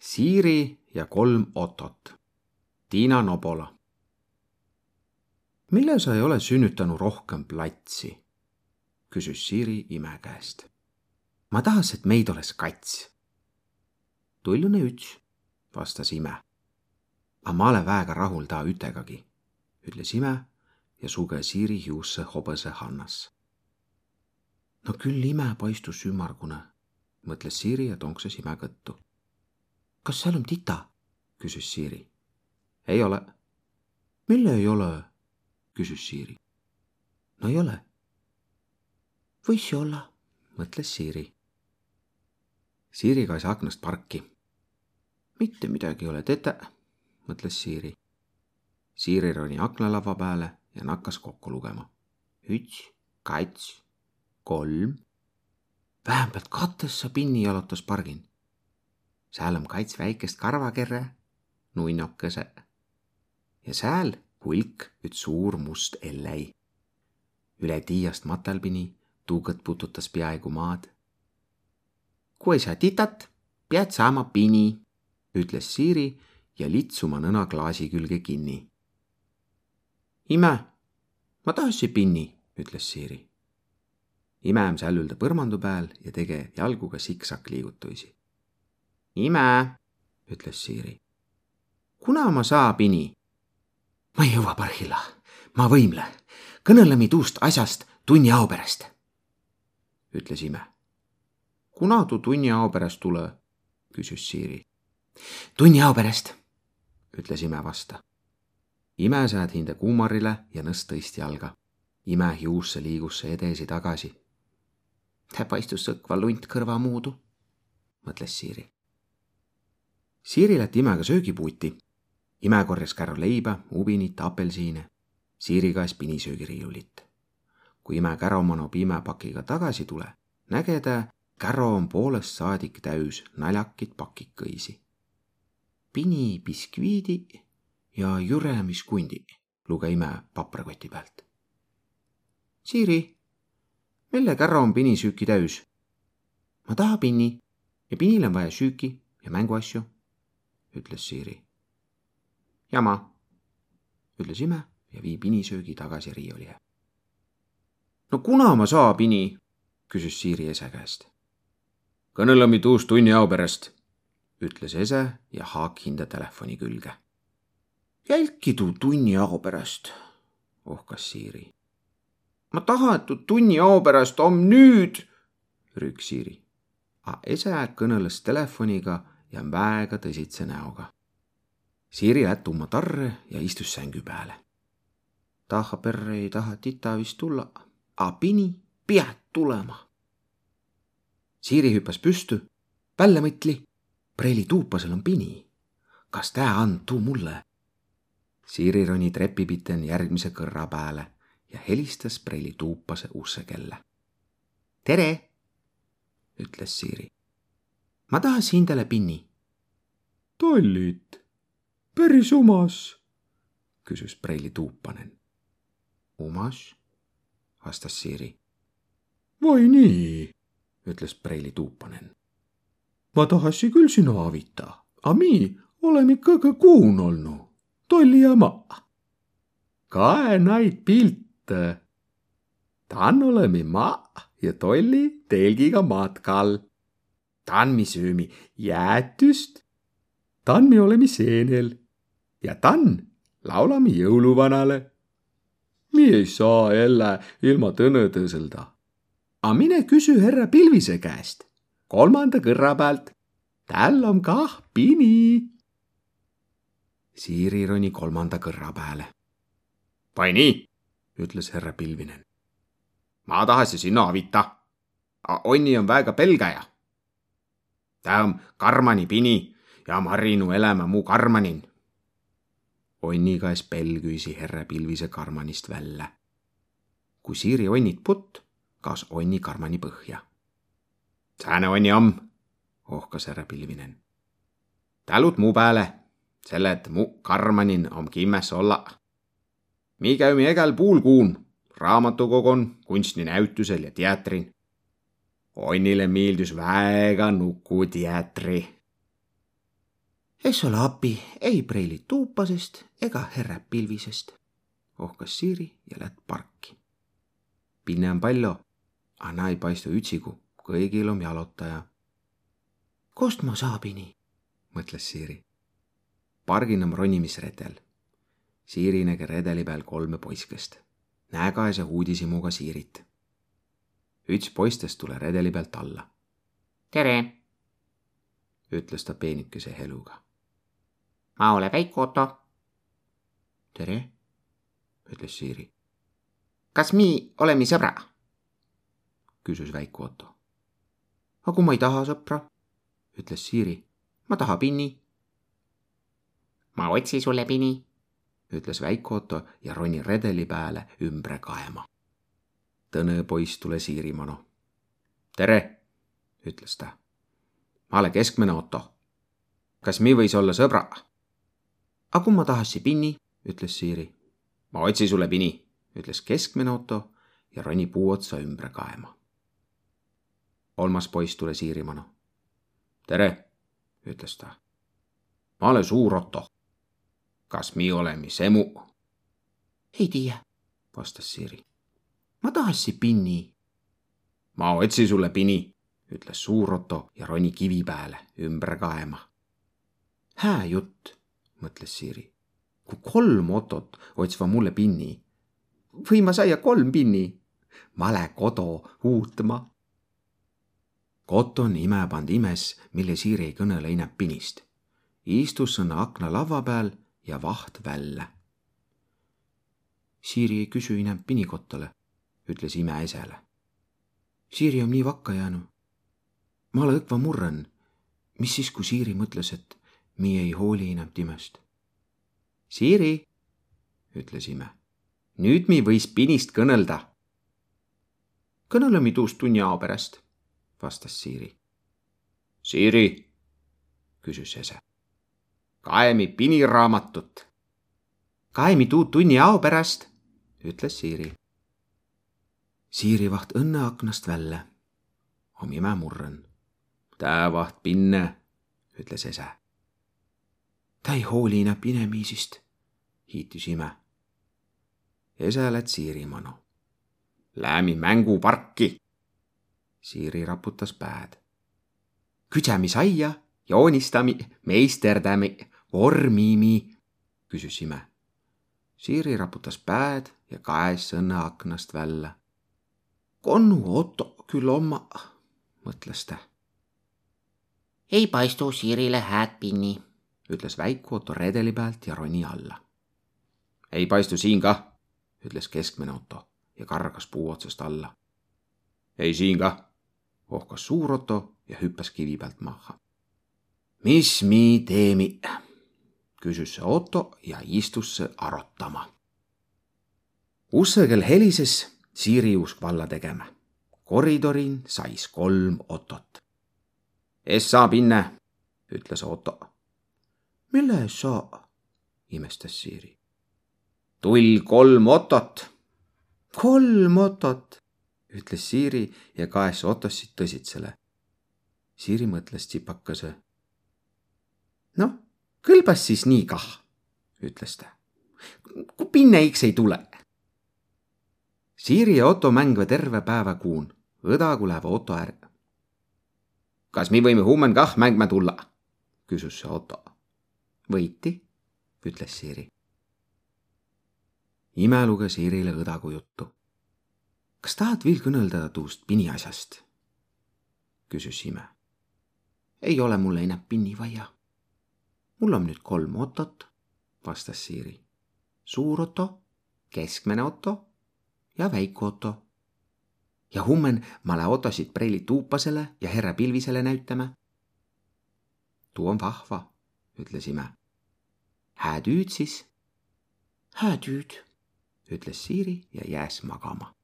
Siiri ja kolm Otot. Tiina Nobola. mille sa ei ole sünnitanud rohkem platsi? küsis Siiri ime käest. ma tahaks, et meid oleks kats. tullune üts, vastas ime. aga ma olen väega rahul ta ütegagi, ütles ime ja suge Siiri hiusse hobuse hannas. no küll ime paistus ümmargune, mõtles Siiri ja tonkses ime kõttu kas seal on tita? küsis Siiri. ei ole. mille ei ole? küsis Siiri. no ei ole. võis ju olla, mõtles Siiri. Siiri kaes aknast parki. mitte midagi ei ole tete, mõtles Siiri. Siiri roni aknalava peale ja nakkas kokku lugema. üks, kats, kolm. vähemalt kates sa pinni jalutas pargin sääl om kats väikest karvakerre, nunnokese. ja sääl hulk üts suur must elläi. üle tiiast matalpini tuugõt pututas peaaegu maad. kui sa titat, pead saama pini, ütles Siiri ja lits oma nõna klaasi külge kinni. ime, ma tahasi pinni, ütles Siiri. imeäm sällülda põrmandu peal ja tege jalguga siksak liigutuisi ime, ütles Siiri. kuna ma saa pini? ma ei jõua parhilla, ma võimle, kõneleme tuust asjast tunni ao pärast, ütles ime. kuna tuu tunni ao pärast tule? küsis Siiri. tunni ao pärast, ütles ime vasta. ime sääd hinde kuumarile ja nõst tõist jalga. ime hiusse liigus see edesi-tagasi. ta paistus sõkva lunt kõrva muudu, mõtles Siiri Siiri läti imega söögipuuti. ime korjas käru leiba, ubinit, apelsine. Siiri kaes pinisöögiriiulit. kui ime käro manob imepakiga tagasi tule, näge ta, käro on poolest saadik täis naljakit pakikõisi. pini biskviidi ja jüremiskundi, luge ime paprakoti pealt. Siiri, mille käro on pinisüüki täis? ma taha pinni ja pinil on vaja süüki ja mänguasju ütles Siiri. jama, ütles ime ja vii pinisöögi tagasi riiulile. no kuna ma saa pini? küsis Siiri ese käest. kõneleme tuust tunni ao pärast, ütles ese ja haak hinda telefoni külge. jälki tuu tunni ao pärast, ohkas Siiri. ma tahan, et tuu tunni ao pärast om nüüd, rüüks Siiri. A ese kõneles telefoniga ja väega tõsitse näoga. Siiri lätt umma tarre ja istus sängu peale. taha perre ei taha tita vist tulla, a pini pead tulema. Siiri hüppas püstü, välja mõtli, preili tuupasel on pini. kas tä and tuu mulle? Siiri roni trepipiten järgmise kõrra peale ja helistas preili tuupase ussekella. tere, ütles Siiri ma tahaks hindele pinni. tollit, päris omas, küsis preili tuupanen. omas, vastas Siiri. vai nii, ütles preili tuupanen. ma tahasi küll sinu avita, a mi oleme ikkagi kuun olnud, tolli ja ma. kae naid pilte. tan oleme ma ja tolli telgiga matkal tanmi söömi jäätüst, tanmi olemi seenel ja tann laulami jõuluvanale. mi ei saa jälle ilma tõnõtõõselda. A mine küsi härra Pilvise käest, kolmanda kõrra pealt. tal on kah pini. Siiri roni kolmanda kõrra peale. vai nii, ütles härra Pilvinen. ma tahasi sinna avita. onni on väga pelgäja Tää om karmani pini ja Marinu elämä mu karmanin. Onni käes pelgüisi herre pilvise karmanist välja. kui Siiri onnit putt, kaas onni karmani põhja. sääne onni om, ohkas härra pilvinen. tälut mu peale, selle, et mu karmanin om kimmes olla. mi käymi egel puul kuun raamatukogon, kunstinäütusel ja teatrin Onnille meeldis väga nukuteatri. es ole abi ei preili tuupasest ega herre pilvisest, ohkas Siiri ja lätt parki. pinne on palju, a na ei paistu ütsigu, kõigil on jalotaja. kust ma saabini? mõtles Siiri. pargin on ronimisredel. Siiri nägi redeli peal kolme poiskest, näegaes ja uudishimuga Siirit. Üks poistest tule redeli pealt alla. tere, ütles ta peenikese heluga. ma olen Veiko Otto. tere, ütles Siiri, kas mi oleme sõbra? küsis väike Otto. aga kui ma ei taha sõpra, ütles Siiri, ma taha pinni, ma otsi sulle pini. ütles väike Otto ja roni redeli peale ümbre kaema. Tõne poiss tule Siiri manu. tere, ütles ta. ma olen keskmine Otto. kas mi võis olla sõbra? aga kui ma tahassi pinni, ütles Siiri. ma otsi sulle pini, ütles keskmine Otto ja roni puu otsa ümbre kaema. kolmas poiss tule Siiri manu. tere, ütles ta. ma olen suur Otto. kas mi oleme semu? ei tea, vastas Siiri. Ma tahassi pinni. ma otsi sulle pini, ütles suur Otto ja roni kivi peale ümber kaema. hää jutt, mõtles Siiri. kui kolm Otot otsiva mulle pinni, või ma saia kolm pinni, ma lähe kodu uutma Koton ime pand imes, mille Siiri ei kõnele ineb pinist. istus sõna akna lava peal ja vaht välja. Siiri ei küsi ineb pinikottale, ütles ime esele. Siiri on nii vakka jäänud. ma ole õkva murren. mis siis, kui Siiri mõtles, et mi ei hooli ineb timest? Siiri, ütles ime. nüüd mi võis pinist kõnelda. kõneleme tuust tunni ao pärast vastas Siiri. Siiri, küsis ese. kaemi piniraamatut. kaemi tuu tunni ao pärast, ütles Siiri. Siiri vaht õnne aknast välja. om ime murren. tää vaht pinne, ütles ese. ta ei hooli enam pinemiisist, hiitus ime. ese läks Siiri manu. Läämi mänguparki Siiri raputas päed. küdsämi saia, joonistami, meisterdämi, vormimi, küsis ime. Siiri raputas päed ja kaes õnne aknast välja. Konnu Otto küll oma, mõtles ta. ei paistu Siirile hääd pinni. ütles väike Otto redeli pealt ja roni alla. ei paistu siin kah, ütles keskmine Otto ja kargas puu otsast alla. ei siin kah ohkas suur Otto ja hüppas kivi pealt maha. mis mi teemi? küsis see Otto ja istus see arutama. ussegel helises Siiri usk valla tegema. koridorin sais kolm Otot. es saa pinne, ütles Otto. mille eest saa? imestas Siiri. tull kolm Otot. kolm Otot ütles Siiri ja kaes Otossit tõsitsele. Siiri mõtles tsipakese. noh, kõlbas siis nii kah, ütles ta. kui pinne iks ei tule. Siiri ja Otto mängivad terve päeva kuun, õdagu läheb Otto ära. kas me võime huumen kah mängma tulla? küsis see Otto. võiti, ütles Siiri. ime luges Siirile õdagu juttu kas tahad veel kõnelda tuust piniasjast? küsis ime. ei ole mulle enam pinni vaja. mul on nüüd kolm Otot, vastas Siiri. suur Otto, keskmine Otto ja väike Otto. ja hummen ma lähe Otosid preili tuupasele ja herra pilvisele näitama. tuu on vahva, ütles ime. hääd hüüd siis. hääd hüüd, ütles Siiri ja jääs magama